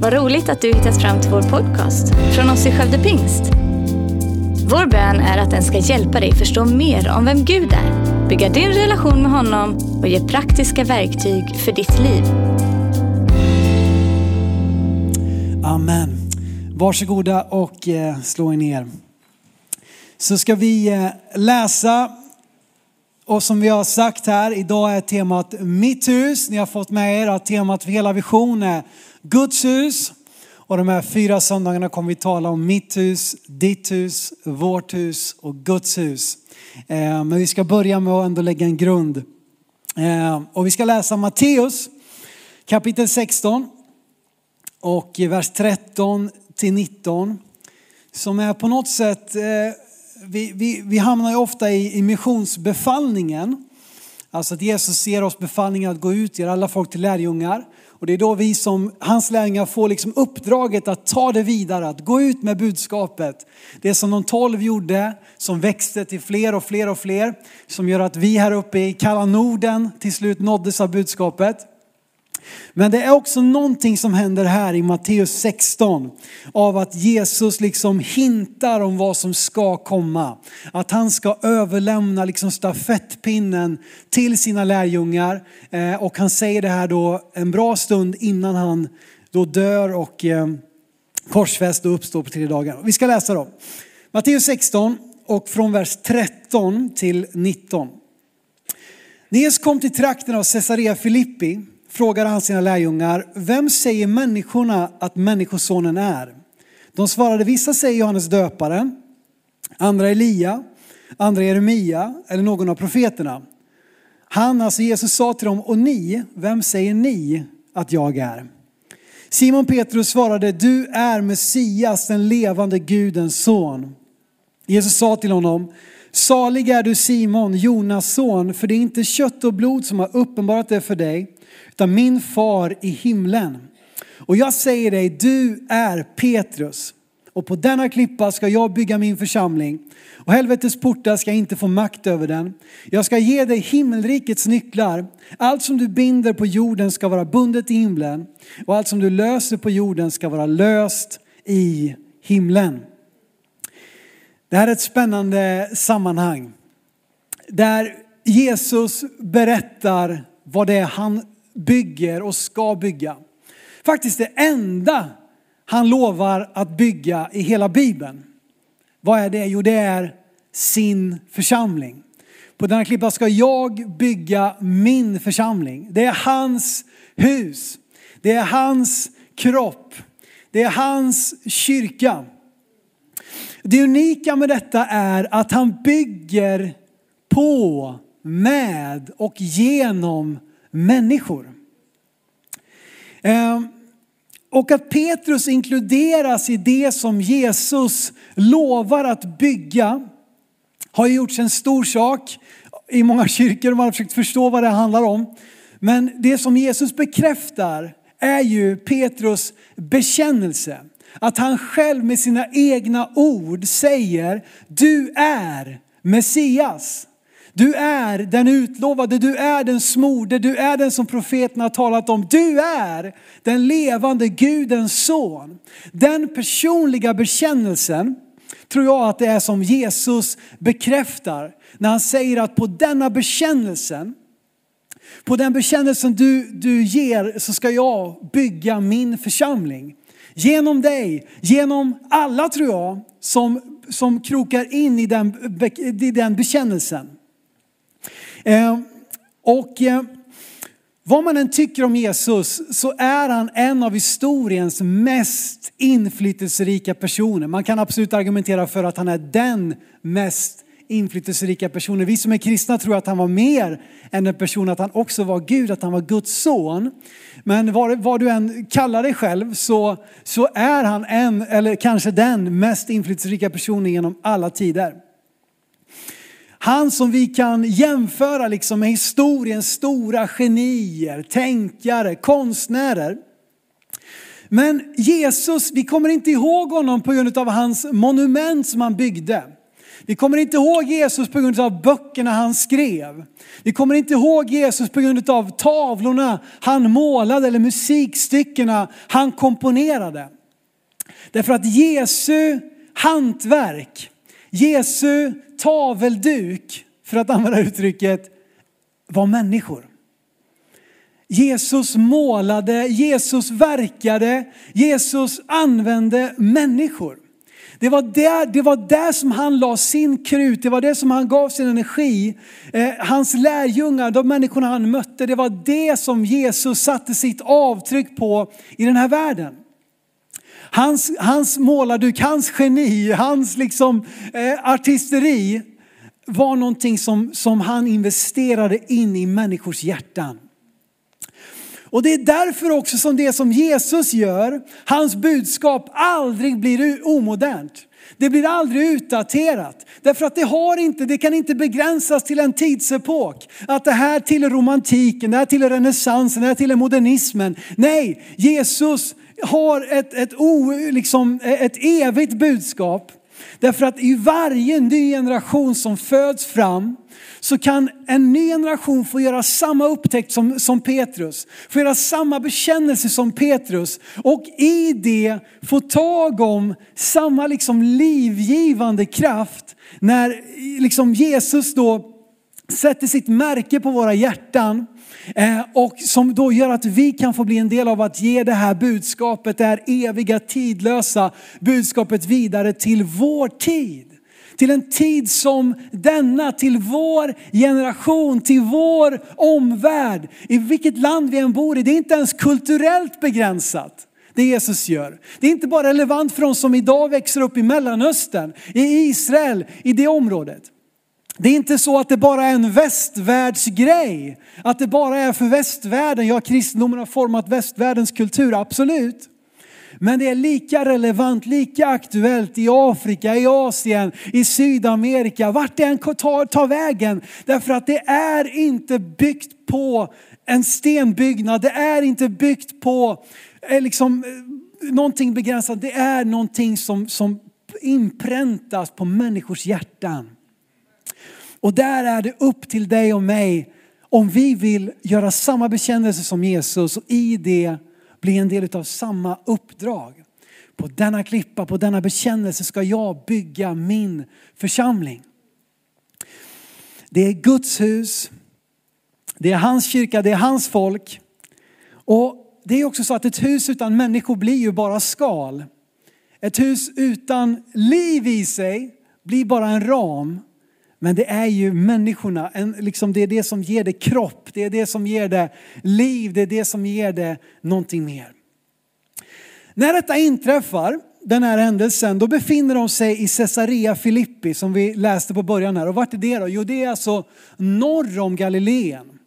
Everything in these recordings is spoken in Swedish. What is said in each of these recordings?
Vad roligt att du hittat fram till vår podcast från oss i Skövde Pingst. Vår bön är att den ska hjälpa dig förstå mer om vem Gud är, bygga din relation med honom och ge praktiska verktyg för ditt liv. Amen. Varsågoda och eh, slå er ner. Så ska vi eh, läsa och som vi har sagt här, idag är temat mitt hus. Ni har fått med er att temat för hela visionen är Guds hus. Och de här fyra söndagarna kommer vi tala om mitt hus, ditt hus, vårt hus och Guds hus. Eh, men vi ska börja med att ändå lägga en grund. Eh, och vi ska läsa Matteus kapitel 16 och vers 13 till 19. Som är på något sätt, eh, vi, vi, vi hamnar ju ofta i, i missionsbefallningen. Alltså att Jesus ger oss befallningen att gå ut, och göra alla folk till lärjungar. Och det är då vi som hans lärjungar får liksom uppdraget att ta det vidare, att gå ut med budskapet. Det som de tolv gjorde, som växte till fler och fler och fler, som gör att vi här uppe i kalla Norden till slut nåddes av budskapet. Men det är också någonting som händer här i Matteus 16 av att Jesus liksom hintar om vad som ska komma. Att han ska överlämna liksom stafettpinnen till sina lärjungar eh, och han säger det här då en bra stund innan han då dör och eh, korsfäst och uppstår på tre dagar. Vi ska läsa då. Matteus 16 och från vers 13 till 19. När Jesus kom till trakten av Caesarea Filippi frågade han sina lärjungar, vem säger människorna att människosonen är? De svarade, vissa säger Johannes döparen, andra Elia, andra Jeremia eller någon av profeterna. Han, alltså Jesus sa till dem, och ni, vem säger ni att jag är? Simon Petrus svarade, du är Messias, den levande Gudens son. Jesus sa till honom, salig är du Simon, Jonas son, för det är inte kött och blod som har uppenbarat det för dig, utan min far i himlen. Och jag säger dig, du är Petrus. Och på denna klippa ska jag bygga min församling. Och helvetets portar ska inte få makt över den. Jag ska ge dig himmelrikets nycklar. Allt som du binder på jorden ska vara bundet i himlen. Och allt som du löser på jorden ska vara löst i himlen. Det här är ett spännande sammanhang. Där Jesus berättar vad det är han bygger och ska bygga. Faktiskt det enda han lovar att bygga i hela Bibeln. Vad är det? Jo, det är sin församling. På denna klippa ska jag bygga min församling. Det är hans hus. Det är hans kropp. Det är hans kyrka. Det unika med detta är att han bygger på, med och genom människor. Ehm, och att Petrus inkluderas i det som Jesus lovar att bygga har gjorts en stor sak i många kyrkor. Man har försökt förstå vad det handlar om. Men det som Jesus bekräftar är ju Petrus bekännelse. Att han själv med sina egna ord säger, du är Messias. Du är den utlovade, du är den smorde, du är den som profeten har talat om. Du är den levande Gudens son. Den personliga bekännelsen tror jag att det är som Jesus bekräftar när han säger att på denna bekännelsen, på den bekännelsen du, du ger så ska jag bygga min församling. Genom dig, genom alla tror jag som, som krokar in i den, i den bekännelsen. Eh, och eh, vad man än tycker om Jesus så är han en av historiens mest inflytelserika personer. Man kan absolut argumentera för att han är den mest inflytelserika personer. Vi som är kristna tror att han var mer än en person, att han också var Gud, att han var Guds son. Men vad, vad du än kallar dig själv så, så är han en, eller kanske den mest inflytelserika personen genom alla tider. Han som vi kan jämföra liksom med historiens stora genier, tänkare, konstnärer. Men Jesus, vi kommer inte ihåg honom på grund av hans monument som han byggde. Vi kommer inte ihåg Jesus på grund av böckerna han skrev. Vi kommer inte ihåg Jesus på grund av tavlorna han målade eller musikstyckena han komponerade. Därför att Jesu hantverk, Jesu tavelduk, för att använda uttrycket, var människor. Jesus målade, Jesus verkade, Jesus använde människor. Det var, där, det var där som han la sin krut, det var det som han gav sin energi. Eh, hans lärjungar, de människorna han mötte, det var det som Jesus satte sitt avtryck på i den här världen. Hans, hans målarduk, hans geni, hans liksom, eh, artisteri var någonting som, som han investerade in i människors hjärtan. Och det är därför också som det som Jesus gör, hans budskap aldrig blir omodernt. Det blir aldrig utdaterat. Därför att det har inte, det kan inte begränsas till en tidsepok. Att det här tillhör romantiken, det här tillhör renässansen, det här tillhör modernismen. Nej, Jesus har ett, ett, o, liksom, ett evigt budskap. Därför att i varje ny generation som föds fram så kan en ny generation få göra samma upptäckt som, som Petrus. Få göra samma bekännelse som Petrus. Och i det få tag om samma liksom livgivande kraft när liksom Jesus då sätter sitt märke på våra hjärtan Eh, och som då gör att vi kan få bli en del av att ge det här budskapet, det här eviga tidlösa budskapet vidare till vår tid. Till en tid som denna, till vår generation, till vår omvärld. I vilket land vi än bor i, det är inte ens kulturellt begränsat det Jesus gör. Det är inte bara relevant för de som idag växer upp i Mellanöstern, i Israel, i det området. Det är inte så att det bara är en västvärldsgrej. Att det bara är för västvärlden. Ja, kristendomen har format västvärldens kultur, absolut. Men det är lika relevant, lika aktuellt i Afrika, i Asien, i Sydamerika, vart det än tar, tar vägen. Därför att det är inte byggt på en stenbyggnad, det är inte byggt på eh, liksom, eh, någonting begränsat. Det är någonting som, som inpräntas på människors hjärtan. Och där är det upp till dig och mig om vi vill göra samma bekännelse som Jesus och i det bli en del av samma uppdrag. På denna klippa, på denna bekännelse ska jag bygga min församling. Det är Guds hus, det är hans kyrka, det är hans folk. Och det är också så att ett hus utan människor blir ju bara skal. Ett hus utan liv i sig blir bara en ram. Men det är ju människorna, en, liksom det är det som ger det kropp, det är det som ger det liv, det är det som ger det någonting mer. När detta inträffar, den här händelsen, då befinner de sig i Caesarea Filippi som vi läste på början här. Och vart är det då? Jo, det är alltså norr om Galileen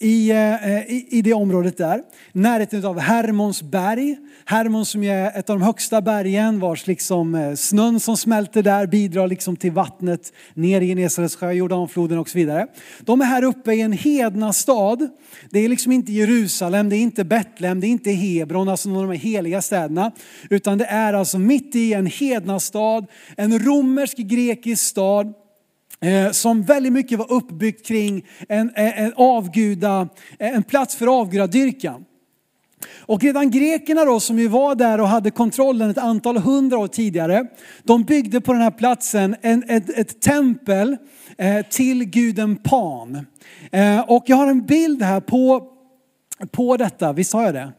i, eh, eh, i, i det området där. Närheten av Hermons berg. Hermon som är ett av de högsta bergen vars liksom eh, snön som smälter där bidrar liksom till vattnet ner i Genesarets sjö, Jordanfloden och så vidare. De är här uppe i en hedna stad. Det är liksom inte Jerusalem, det är inte Betlehem, det är inte Hebron, alltså någon av de heliga städerna. Utan det är alltså mitt i en hedna stad, en romersk grekisk stad Eh, som väldigt mycket var uppbyggt kring en, en, avguda, eh, en plats för avgudadyrkan. Och redan grekerna då som ju var där och hade kontrollen ett antal hundra år tidigare, de byggde på den här platsen en, ett, ett tempel eh, till guden Pan. Eh, och jag har en bild här på, på detta, visst har jag det?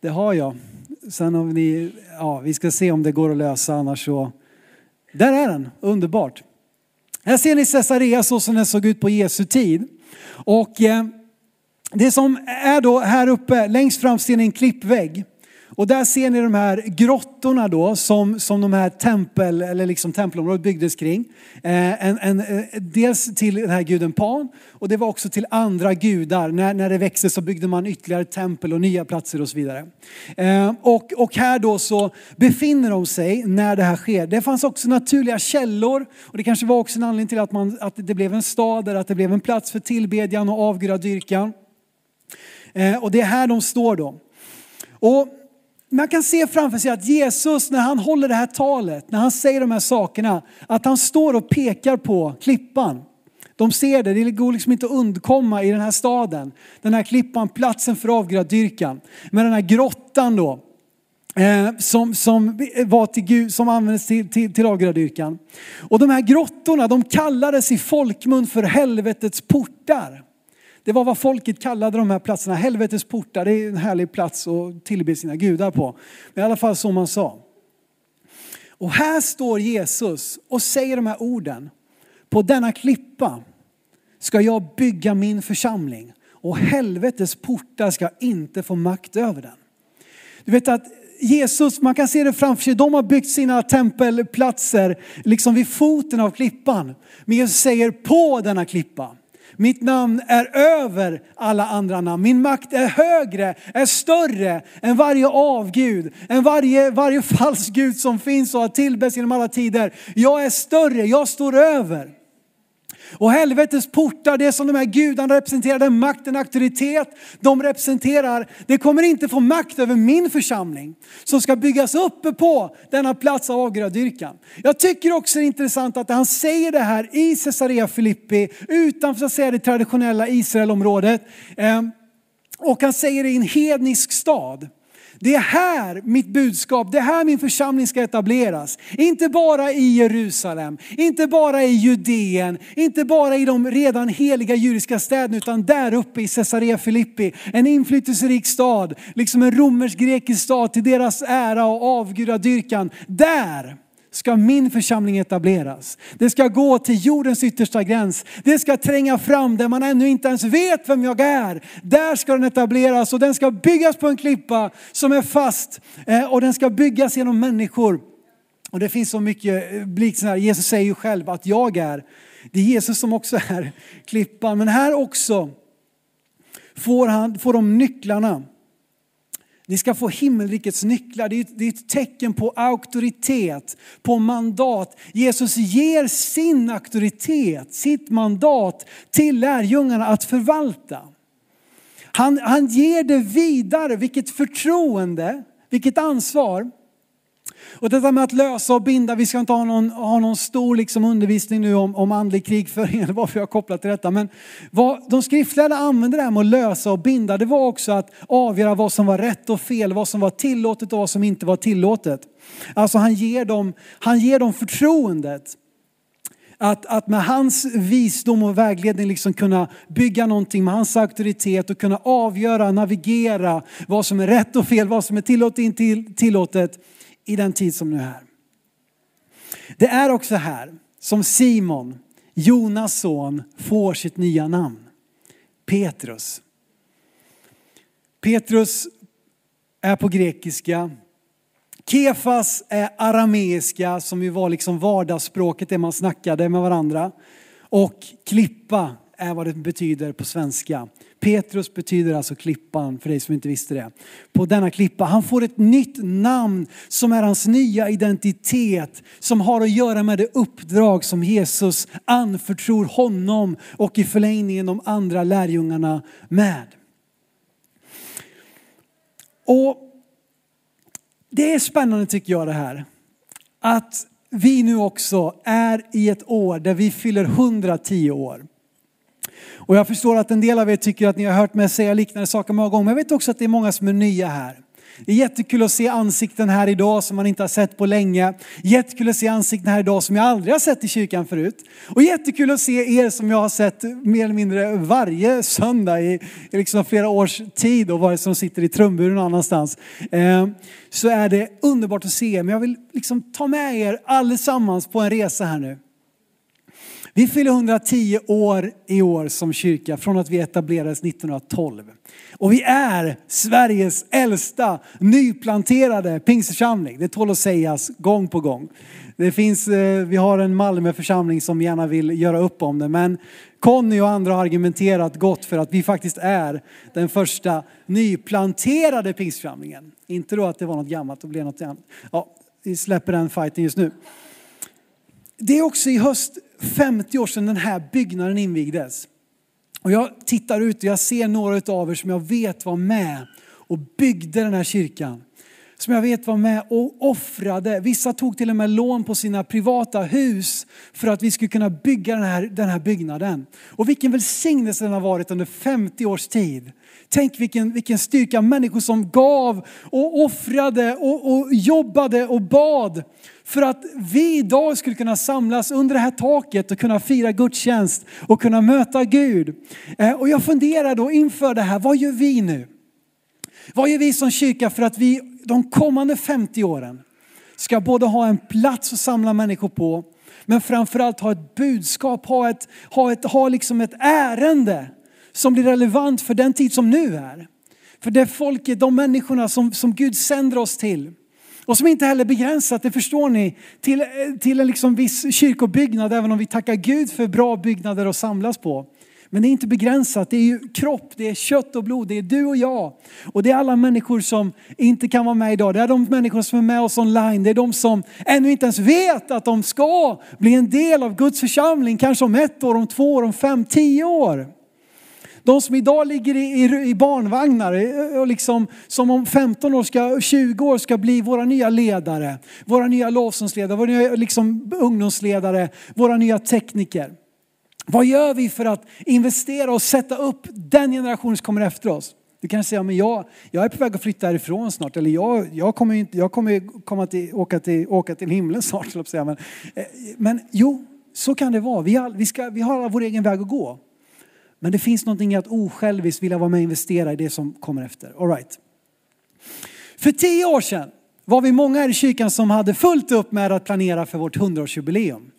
Det har jag. Sen om ni, ja vi ska se om det går att lösa annars så. Där är den, underbart. Här ser ni Caesarea så som den såg ut på Jesu tid. Och eh, det som är då här uppe, längst fram ser ni en klippvägg. Och där ser ni de här grottorna då som, som de här tempel, eller liksom tempelområdet byggdes kring. Eh, en, en, eh, dels till den här guden Pan och det var också till andra gudar. När, när det växte så byggde man ytterligare tempel och nya platser och så vidare. Eh, och, och här då så befinner de sig när det här sker. Det fanns också naturliga källor och det kanske var också en anledning till att, man, att det blev en stad där, att det blev en plats för tillbedjan och avgudadyrkan. Eh, och det är här de står då. Och man kan se framför sig att Jesus när han håller det här talet, när han säger de här sakerna, att han står och pekar på klippan. De ser det, det går liksom inte att undkomma i den här staden. Den här klippan, platsen för avgudadyrkan. Med den här grottan då. Eh, som, som, var till Gud, som användes till, till, till avgudadyrkan. Och de här grottorna de kallades i folkmun för helvetets portar. Det var vad folket kallade de här platserna, helvetets portar. Det är en härlig plats att tillbe sina gudar på. Men i alla fall så man sa. Och här står Jesus och säger de här orden. På denna klippa ska jag bygga min församling och helvetets portar ska inte få makt över den. Du vet att Jesus, man kan se det framför sig, de har byggt sina tempelplatser liksom vid foten av klippan. Men Jesus säger på denna klippa. Mitt namn är över alla andra namn. Min makt är högre, är större än varje avgud, än varje, varje falsk gud som finns och har tillbetts genom alla tider. Jag är större, jag står över. Och helvetets portar, det som de här gudarna representerar, den makten, auktoritet de representerar, det kommer inte få makt över min församling som ska byggas uppe på denna plats av avgudadyrkan. Jag tycker också det är intressant att han säger det här i Caesarea Filippi, utanför så att säga, det traditionella Israelområdet. Ehm, och han säger det i en hednisk stad. Det är här mitt budskap, det är här min församling ska etableras. Inte bara i Jerusalem, inte bara i Judeen, inte bara i de redan heliga judiska städerna utan där uppe i Caesarea Filippi. En inflytelserik stad, liksom en romersk-grekisk stad till deras ära och avgudadyrkan. Där ska min församling etableras. Det ska gå till jordens yttersta gräns. Det ska tränga fram där man ännu inte ens vet vem jag är. Där ska den etableras och den ska byggas på en klippa som är fast eh, och den ska byggas genom människor. Och det finns så mycket eh. Jesus säger ju själv att jag är. Det är Jesus som också är klippan. Men här också får, han, får de nycklarna ni ska få himmelrikets nycklar. Det är ett tecken på auktoritet, på mandat. Jesus ger sin auktoritet, sitt mandat till lärjungarna att förvalta. Han, han ger det vidare, vilket förtroende, vilket ansvar. Och detta med att lösa och binda, vi ska inte ha någon, ha någon stor liksom undervisning nu om, om andlig krigföring eller varför jag kopplat till detta. Men vad de skriftlärda använde det här med att lösa och binda, det var också att avgöra vad som var rätt och fel, vad som var tillåtet och vad som inte var tillåtet. Alltså han ger dem, han ger dem förtroendet. Att, att med hans visdom och vägledning liksom kunna bygga någonting med hans auktoritet och kunna avgöra, navigera vad som är rätt och fel, vad som är tillåtet och inte tillåtet i den tid som nu är. Det är också här som Simon, Jonas son, får sitt nya namn. Petrus. Petrus är på grekiska. Kefas är arameiska som ju var liksom vardagsspråket, det man snackade med varandra. Och klippa är vad det betyder på svenska. Petrus betyder alltså klippan, för dig som inte visste det. På denna klippa, han får ett nytt namn som är hans nya identitet, som har att göra med det uppdrag som Jesus anförtror honom och i förlängningen de andra lärjungarna med. Och det är spännande tycker jag det här, att vi nu också är i ett år där vi fyller 110 år. Och jag förstår att en del av er tycker att ni har hört mig säga liknande saker många gånger, men jag vet också att det är många som är nya här. Det är jättekul att se ansikten här idag som man inte har sett på länge. Jättekul att se ansikten här idag som jag aldrig har sett i kyrkan förut. Och jättekul att se er som jag har sett mer eller mindre varje söndag i, i liksom flera års tid och vare sig de sitter i trumburen någon annanstans. Eh, så är det underbart att se er. Men jag vill liksom ta med er allesammans på en resa här nu. Vi fyller 110 år i år som kyrka från att vi etablerades 1912. Och vi är Sveriges äldsta nyplanterade pingstförsamling. Det tål att sägas gång på gång. Det finns, eh, vi har en Malmöförsamling som gärna vill göra upp om det. Men Conny och andra har argumenterat gott för att vi faktiskt är den första nyplanterade pingstförsamlingen. Inte då att det var något gammalt och blev något annat. Ja, vi släpper den fighten just nu. Det är också i höst 50 år sedan den här byggnaden invigdes. Och jag tittar ut och jag ser några av er som jag vet var med och byggde den här kyrkan som jag vet var med och offrade. Vissa tog till och med lån på sina privata hus för att vi skulle kunna bygga den här, den här byggnaden. Och vilken välsignelse den har varit under 50 års tid. Tänk vilken, vilken styrka människor som gav och offrade och, och jobbade och bad för att vi idag skulle kunna samlas under det här taket och kunna fira gudstjänst och kunna möta Gud. Eh, och jag funderar då inför det här, vad gör vi nu? Vad gör vi som kyrka för att vi de kommande 50 åren ska både ha en plats att samla människor på, men framförallt ha ett budskap, ha, ett, ha, ett, ha liksom ett ärende som blir relevant för den tid som nu är. För det folket, de människorna som, som Gud sänder oss till. Och som inte heller begränsat, det förstår ni, till, till en liksom viss kyrkobyggnad, även om vi tackar Gud för bra byggnader att samlas på. Men det är inte begränsat, det är ju kropp, det är kött och blod, det är du och jag. Och det är alla människor som inte kan vara med idag. Det är de människor som är med oss online. Det är de som ännu inte ens vet att de ska bli en del av Guds församling, kanske om ett år, om två år, om fem, tio år. De som idag ligger i, i, barnvagnar och liksom, som om 15 år, ska, 20 år ska bli våra nya ledare, våra nya lovsångsledare, våra nya liksom, ungdomsledare, våra nya tekniker. Vad gör vi för att investera och sätta upp den generation som kommer efter oss? Du kan säga, men jag, jag är på väg att flytta härifrån snart. Eller jag, jag kommer, inte, jag kommer komma till, åka, till, åka till himlen snart. Men, eh, men jo, så kan det vara. Vi har, vi, ska, vi har vår egen väg att gå. Men det finns någonting i att osjälviskt vilja vara med och investera i det som kommer efter. All right. För tio år sedan var vi många här i kyrkan som hade fullt upp med att planera för vårt 100-årsjubileum.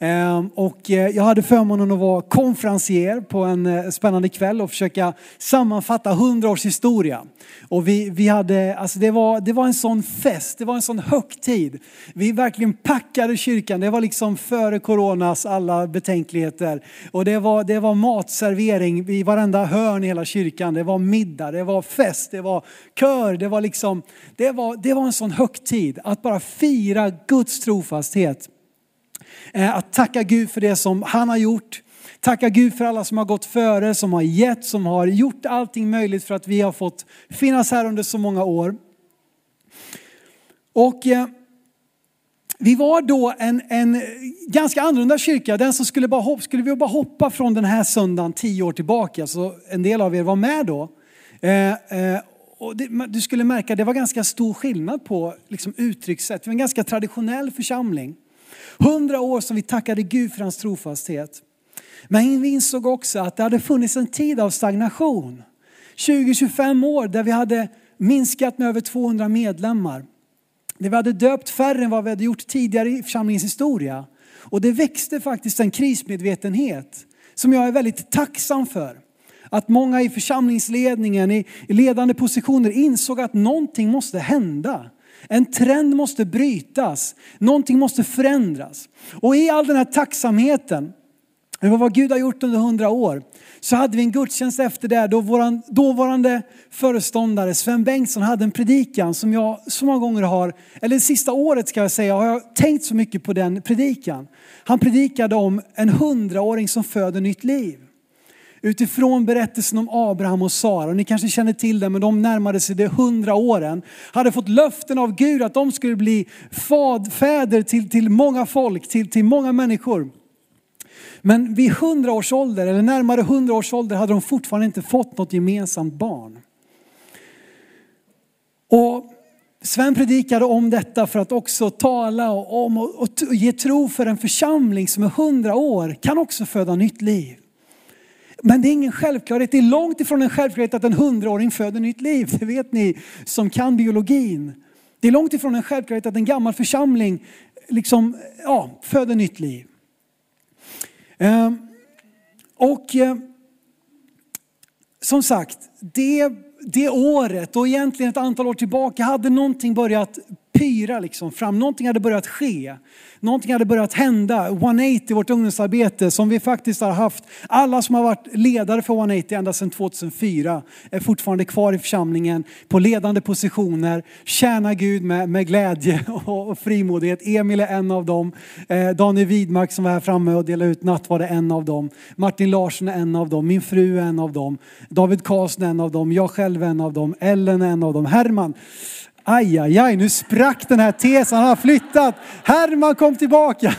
Ehm, och eh, jag hade förmånen att vara konferencier på en eh, spännande kväll och försöka sammanfatta 100 års historia. Och vi, vi hade, alltså det, var, det var en sån fest, det var en sån högtid. Vi verkligen packade kyrkan, det var liksom före coronas alla betänkligheter. Och det var, det var matservering i varenda hörn i hela kyrkan. Det var middag, det var fest, det var kör, det var liksom, det var, det var en sån högtid att bara fira Guds trofasthet Eh, att tacka Gud för det som han har gjort. Tacka Gud för alla som har gått före, som har gett, som har gjort allting möjligt för att vi har fått finnas här under så många år. Och eh, vi var då en, en ganska annorlunda kyrka. Den som skulle, bara hoppa, skulle vi bara hoppa från den här söndagen tio år tillbaka, så en del av er var med då. Eh, eh, och det, du skulle märka att det var ganska stor skillnad på liksom, uttryckssätt. Vi var en ganska traditionell församling. Hundra år som vi tackade Gud för hans trofasthet. Men vi insåg också att det hade funnits en tid av stagnation. 20-25 år där vi hade minskat med över 200 medlemmar. Där vi hade döpt färre än vad vi hade gjort tidigare i församlingens historia. Och det växte faktiskt en krismedvetenhet som jag är väldigt tacksam för. Att många i församlingsledningen, i ledande positioner insåg att någonting måste hända. En trend måste brytas. Någonting måste förändras. Och i all den här tacksamheten över vad Gud har gjort under hundra år så hade vi en gudstjänst efter det då vår dåvarande föreståndare Sven Bengtsson hade en predikan som jag så många gånger har, eller det sista året ska jag säga, har jag tänkt så mycket på den predikan. Han predikade om en hundraåring som föder nytt liv utifrån berättelsen om Abraham och Sara. Ni kanske känner till det, men de närmade sig de hundra åren. Hade fått löften av Gud att de skulle bli fäder till, till många folk, till, till många människor. Men vid hundra års ålder, eller närmare hundra års ålder, hade de fortfarande inte fått något gemensamt barn. Och Sven predikade om detta för att också tala om och ge tro för en församling som är hundra år kan också föda nytt liv. Men det är ingen självklarhet. Det är långt ifrån en självklarhet att en hundraåring föder nytt liv. Det vet ni som kan biologin. Det är långt ifrån en självklarhet att en gammal församling liksom, ja, föder nytt liv. Ehm, och eh, som sagt, det, det året och egentligen ett antal år tillbaka hade någonting börjat pyra liksom fram. Någonting hade börjat ske. Någonting hade börjat hända. 180, vårt ungdomsarbete som vi faktiskt har haft. Alla som har varit ledare för 180 ända sedan 2004 är fortfarande kvar i församlingen på ledande positioner. Tjänar Gud med, med glädje och, och frimodighet. Emil är en av dem. Eh, Daniel Widmark som var här framme och delade ut natt var det en av dem. Martin Larsson är en av dem. Min fru är en av dem. David Karlsson är en av dem. Jag själv är en av dem. Ellen är en av dem. Herman Aj, aj, aj, nu sprack den här tesen. Han har flyttat. Herman kom tillbaka.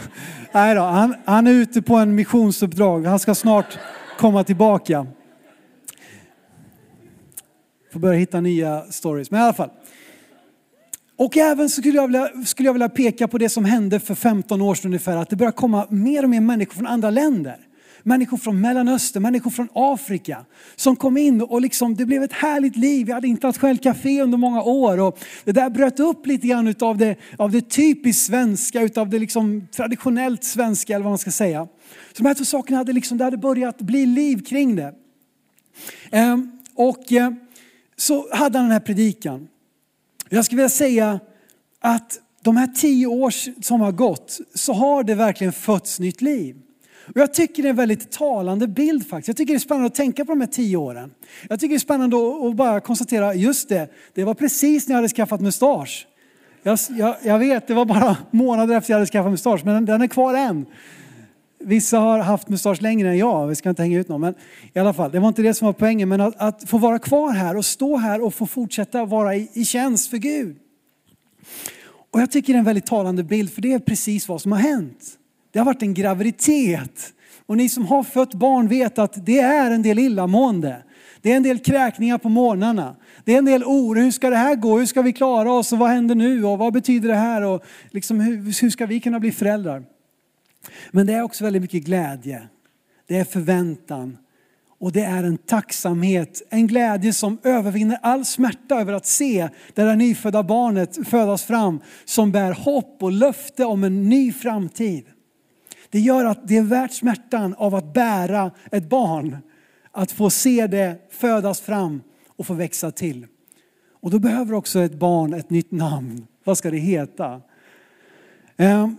Nej då, han, han är ute på en missionsuppdrag. Han ska snart komma tillbaka. Får börja hitta nya stories, men i alla fall. Och även så skulle jag, vilja, skulle jag vilja peka på det som hände för 15 år sedan ungefär, att det börjar komma mer och mer människor från andra länder. Människor från Mellanöstern, människor från Afrika som kom in och liksom, det blev ett härligt liv. Vi hade internationellt café under många år och det där bröt upp lite grann utav det, av det typiskt svenska, utav det liksom traditionellt svenska eller vad man ska säga. Så de här två sakerna hade liksom, det hade börjat bli liv kring det. Ehm, och eh, så hade han den här predikan. Jag skulle vilja säga att de här tio år som har gått så har det verkligen fötts nytt liv. Och jag tycker det är en väldigt talande bild faktiskt. Jag tycker det är spännande att tänka på de här tio åren. Jag tycker det är spännande att bara konstatera, just det, det var precis när jag hade skaffat mustasch. Jag, jag, jag vet, det var bara månader efter jag hade skaffat mustasch, men den, den är kvar än. Vissa har haft mustasch längre än jag, vi ska inte hänga ut någon. Men i alla fall, det var inte det som var poängen. Men att, att få vara kvar här och stå här och få fortsätta vara i, i tjänst för Gud. Och jag tycker det är en väldigt talande bild, för det är precis vad som har hänt. Det har varit en graviditet. Och ni som har fött barn vet att det är en del illamående. Det är en del kräkningar på morgnarna. Det är en del oro. Hur ska det här gå? Hur ska vi klara oss? Och vad händer nu? Och vad betyder det här? Och liksom, hur, hur ska vi kunna bli föräldrar? Men det är också väldigt mycket glädje. Det är förväntan. Och det är en tacksamhet, en glädje som övervinner all smärta över att se det där nyfödda barnet födas fram som bär hopp och löfte om en ny framtid. Det gör att det är värt smärtan av att bära ett barn. Att få se det födas fram och få växa till. Och då behöver också ett barn ett nytt namn. Vad ska det heta? Ehm,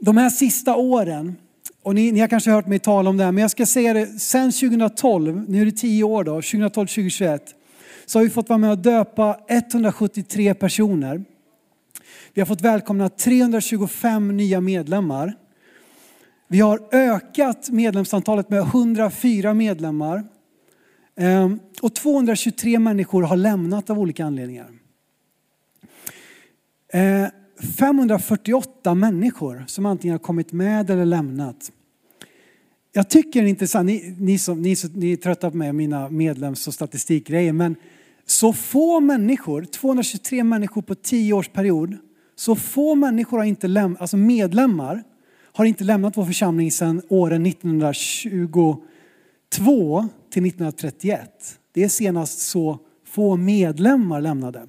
de här sista åren, och ni, ni har kanske hört mig tala om det här, men jag ska säga det, sen 2012, nu är det tio år då, 2012-2021, så har vi fått vara med och döpa 173 personer. Vi har fått välkomna 325 nya medlemmar. Vi har ökat medlemsantalet med 104 medlemmar. Ehm, och 223 människor har lämnat av olika anledningar. Ehm, 548 människor som antingen har kommit med eller lämnat. Jag tycker det är intressant, ni, ni, som, ni, ni är trötta på mig mina medlems och statistikgrejer, men så få människor, 223 människor på 10 års period, så få människor har inte lämnat, alltså medlemmar har inte lämnat vår församling sedan åren 1922 till 1931. Det är senast så få medlemmar lämnade.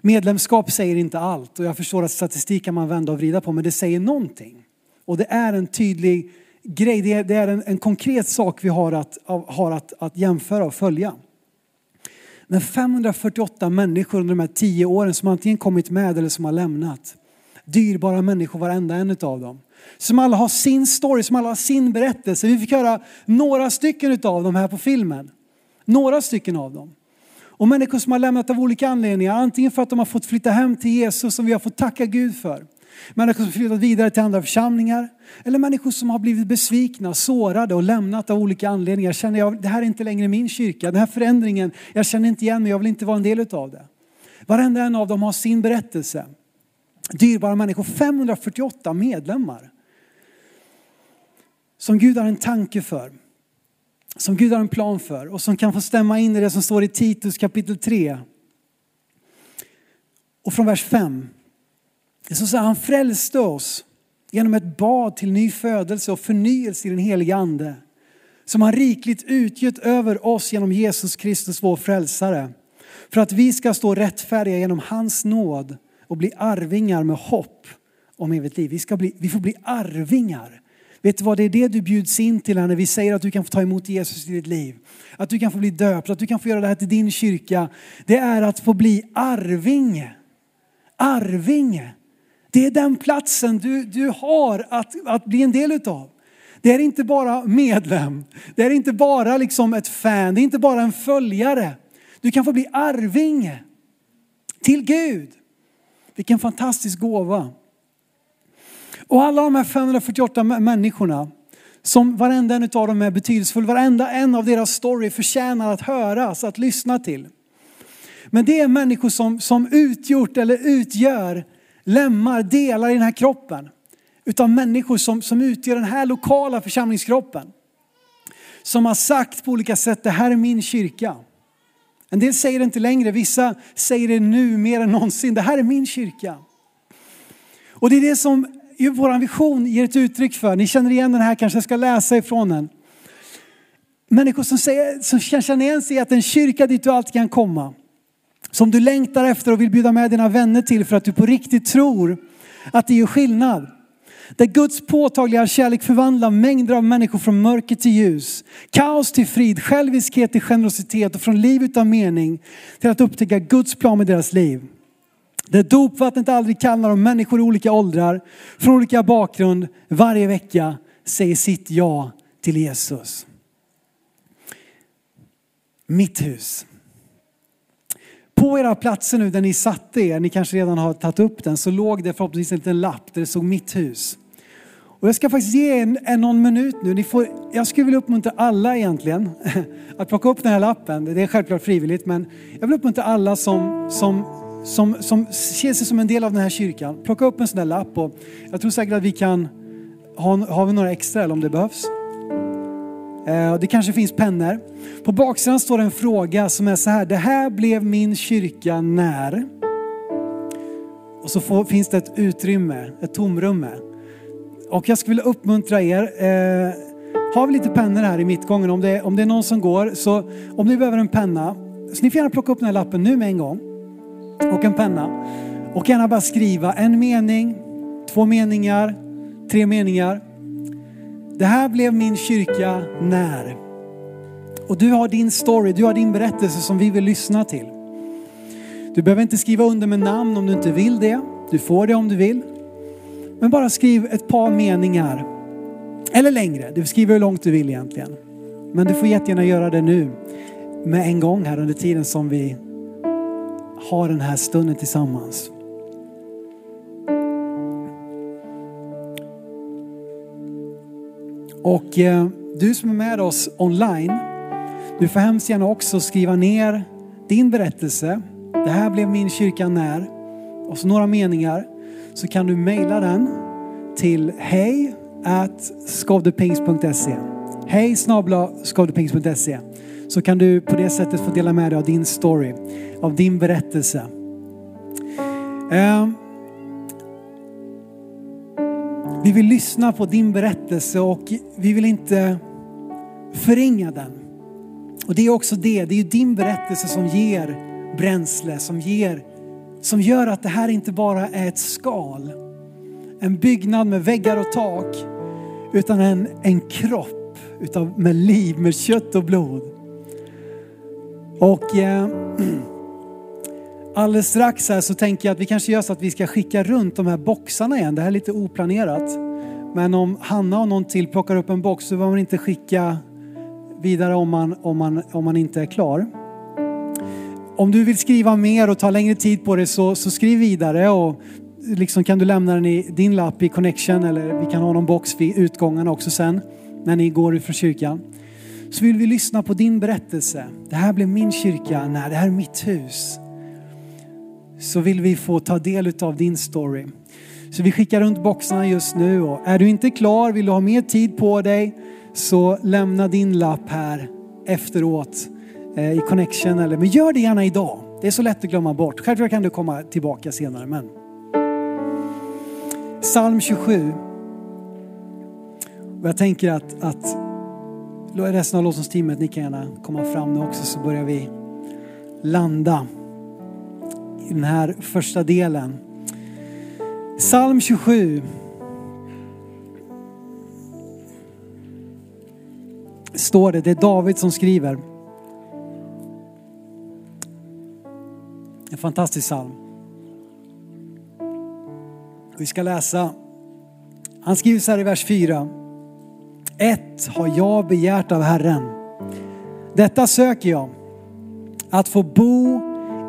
Medlemskap säger inte allt och jag förstår att statistik kan man vända och vrida på men det säger någonting. Och det är en tydlig grej, det är, det är en, en, konkret sak vi har, att, har att, att jämföra och följa. Men 548 människor under de här tio åren som antingen kommit med eller som har lämnat. Dyrbara människor varenda en av dem. Som alla har sin story, som alla har sin berättelse. Vi fick höra några stycken av dem här på filmen. Några stycken av dem. Och människor som har lämnat av olika anledningar. Antingen för att de har fått flytta hem till Jesus som vi har fått tacka Gud för. Människor som flyttat vidare till andra församlingar. Eller människor som har blivit besvikna, sårade och lämnat av olika anledningar. Känner jag, det här är inte längre min kyrka. Den här förändringen, jag känner inte igen mig, jag vill inte vara en del av det. Varenda en av dem har sin berättelse. Dyrbara människor, 548 medlemmar som Gud har en tanke för. Som Gud har en plan för och som kan få stämma in i det som står i Titus kapitel 3. Och från vers 5. Det så säger han frälste oss genom ett bad till ny födelse och förnyelse i den heliga ande. Som han rikligt utgjutit över oss genom Jesus Kristus vår frälsare. För att vi ska stå rättfärdiga genom hans nåd och bli arvingar med hopp om evigt liv. Vi, ska bli, vi får bli arvingar Vet du vad, det är det du bjuds in till när vi säger att du kan få ta emot Jesus i ditt liv. Att du kan få bli döpt, att du kan få göra det här till din kyrka. Det är att få bli arvinge. Arvinge. Det är den platsen du, du har att, att bli en del utav. Det är inte bara medlem, det är inte bara liksom ett fan, det är inte bara en följare. Du kan få bli arvinge till Gud. Vilken fantastisk gåva. Och alla de här 548 människorna, som varenda en av dem är betydelsefull, varenda en av deras story förtjänar att höras, att lyssna till. Men det är människor som, som utgjort eller utgör lemmar, delar i den här kroppen. Utav människor som, som utgör den här lokala församlingskroppen. Som har sagt på olika sätt, det här är min kyrka. En del säger det inte längre, vissa säger det nu mer än någonsin. Det här är min kyrka. Och det är det som vår vision ger ett uttryck för. Ni känner igen den här, kanske jag ska läsa ifrån den. Människor som, säger, som känner igen sig i att en kyrka dit du alltid kan komma. Som du längtar efter och vill bjuda med dina vänner till för att du på riktigt tror att det gör skillnad. Där Guds påtagliga kärlek förvandlar mängder av människor från mörker till ljus. Kaos till frid, själviskhet till generositet och från liv utan mening till att upptäcka Guds plan med deras liv. Där dopvattnet aldrig kallnar och människor i olika åldrar, från olika bakgrund, varje vecka säger sitt ja till Jesus. Mitt hus. På era platser nu där ni satte er, ni kanske redan har tagit upp den, så låg det förhoppningsvis en liten lapp där det stod mitt hus. Och jag ska faktiskt ge en, en någon minut nu. Ni får, jag skulle vilja uppmuntra alla egentligen att plocka upp den här lappen. Det är självklart frivilligt men jag vill uppmuntra alla som, som, som, som ser sig som en del av den här kyrkan. Plocka upp en sån där lapp och jag tror säkert att vi kan ha, har vi några extra eller om det behövs. Eh, det kanske finns pennor. På baksidan står en fråga som är så här. Det här blev min kyrka när? Och så får, finns det ett utrymme, ett tomrum. Och jag skulle vilja uppmuntra er. Eh, har vi lite pennor här i mittgången? Om det, om det är någon som går, så om ni behöver en penna, så ni får gärna plocka upp den här lappen nu med en gång. Och en penna. Och gärna bara skriva en mening, två meningar, tre meningar. Det här blev min kyrka när. Och du har din story, du har din berättelse som vi vill lyssna till. Du behöver inte skriva under med namn om du inte vill det. Du får det om du vill. Men bara skriv ett par meningar. Eller längre, du skriver hur långt du vill egentligen. Men du får jättegärna göra det nu med en gång här under tiden som vi ha den här stunden tillsammans. Och eh, du som är med oss online, du får hemskt gärna också skriva ner din berättelse. Det här blev min kyrka när. Och så några meningar. Så kan du mejla den till hej at skavdepings.se. Hej snabla skavdepings.se. Så kan du på det sättet få dela med dig av din story, av din berättelse. Eh, vi vill lyssna på din berättelse och vi vill inte förringa den. Och det är också det, det är din berättelse som ger bränsle, som, ger, som gör att det här inte bara är ett skal, en byggnad med väggar och tak, utan en, en kropp utav, med liv, med kött och blod. Och eh, Alldeles strax här så tänker jag att vi kanske gör så att vi ska skicka runt de här boxarna igen. Det här är lite oplanerat. Men om Hanna och någon till plockar upp en box så behöver man inte skicka vidare om man, om man, om man inte är klar. Om du vill skriva mer och ta längre tid på det så, så skriv vidare och liksom kan du lämna den i din lapp i connection eller vi kan ha någon box vid utgången också sen när ni går ut från kyrkan. Så vill vi lyssna på din berättelse. Det här blev min kyrka, nej det här är mitt hus så vill vi få ta del av din story. Så vi skickar runt boxarna just nu och är du inte klar, vill du ha mer tid på dig så lämna din lapp här efteråt eh, i connection eller men gör det gärna idag. Det är så lätt att glömma bort. Självklart kan du komma tillbaka senare men. Psalm 27. Och jag tänker att, att resten av lovsångsteamet, ni kan gärna komma fram nu också så börjar vi landa i den här första delen. Psalm 27. Står det, det är David som skriver. En fantastisk psalm. Vi ska läsa, han skriver så här i vers 4. Ett har jag begärt av Herren. Detta söker jag, att få bo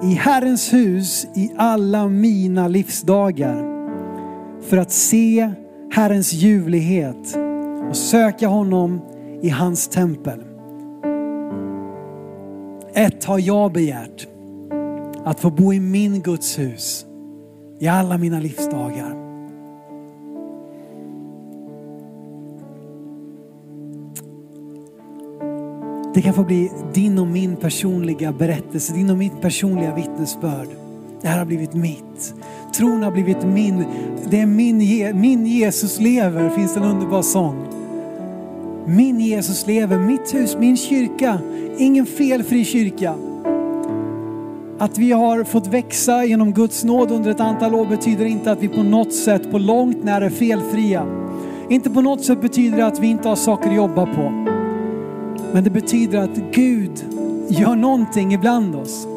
i Herrens hus i alla mina livsdagar för att se Herrens ljuvlighet och söka honom i hans tempel. Ett har jag begärt, att få bo i min Guds hus i alla mina livsdagar. Det kan få bli din och min personliga berättelse, din och mitt personliga vittnesbörd. Det här har blivit mitt. Tron har blivit min. Det är min, min Jesus lever, finns det en underbar sång. Min Jesus lever, mitt hus, min kyrka. Ingen felfri kyrka. Att vi har fått växa genom Guds nåd under ett antal år betyder inte att vi på något sätt på långt när är felfria. Inte på något sätt betyder det att vi inte har saker att jobba på. Men det betyder att Gud gör någonting ibland oss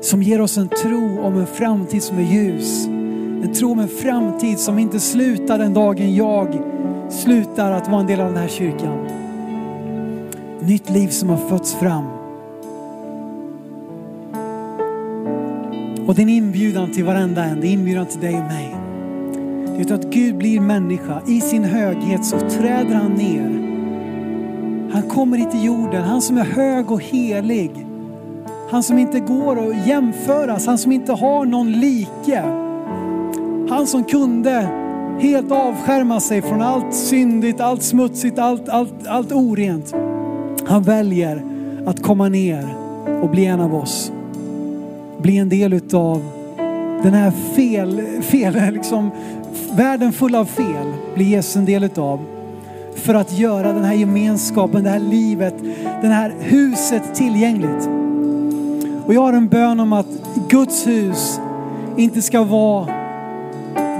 som ger oss en tro om en framtid som är ljus. En tro om en framtid som inte slutar den dagen jag slutar att vara en del av den här kyrkan. Nytt liv som har fötts fram. Och det är en inbjudan till varenda en, det är inbjudan till dig och mig. Det är att Gud blir människa. I sin höghet så träder han ner. Han kommer hit till jorden, han som är hög och helig. Han som inte går att jämföras, han som inte har någon like. Han som kunde helt avskärma sig från allt syndigt, allt smutsigt, allt, allt, allt orent. Han väljer att komma ner och bli en av oss. Bli en del utav den här fel, fel liksom, världen full av fel blir Jesus en del utav. För att göra den här gemenskapen, det här livet, det här huset tillgängligt. Och jag har en bön om att Guds hus inte ska vara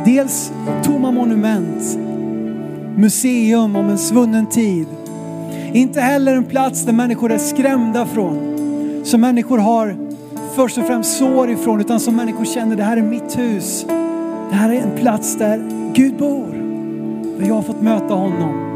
dels tomma monument, museum om en svunnen tid. Inte heller en plats där människor är skrämda från. Som människor har först och främst sår ifrån, utan som människor känner det här är mitt hus. Det här är en plats där Gud bor. Och jag har fått möta honom.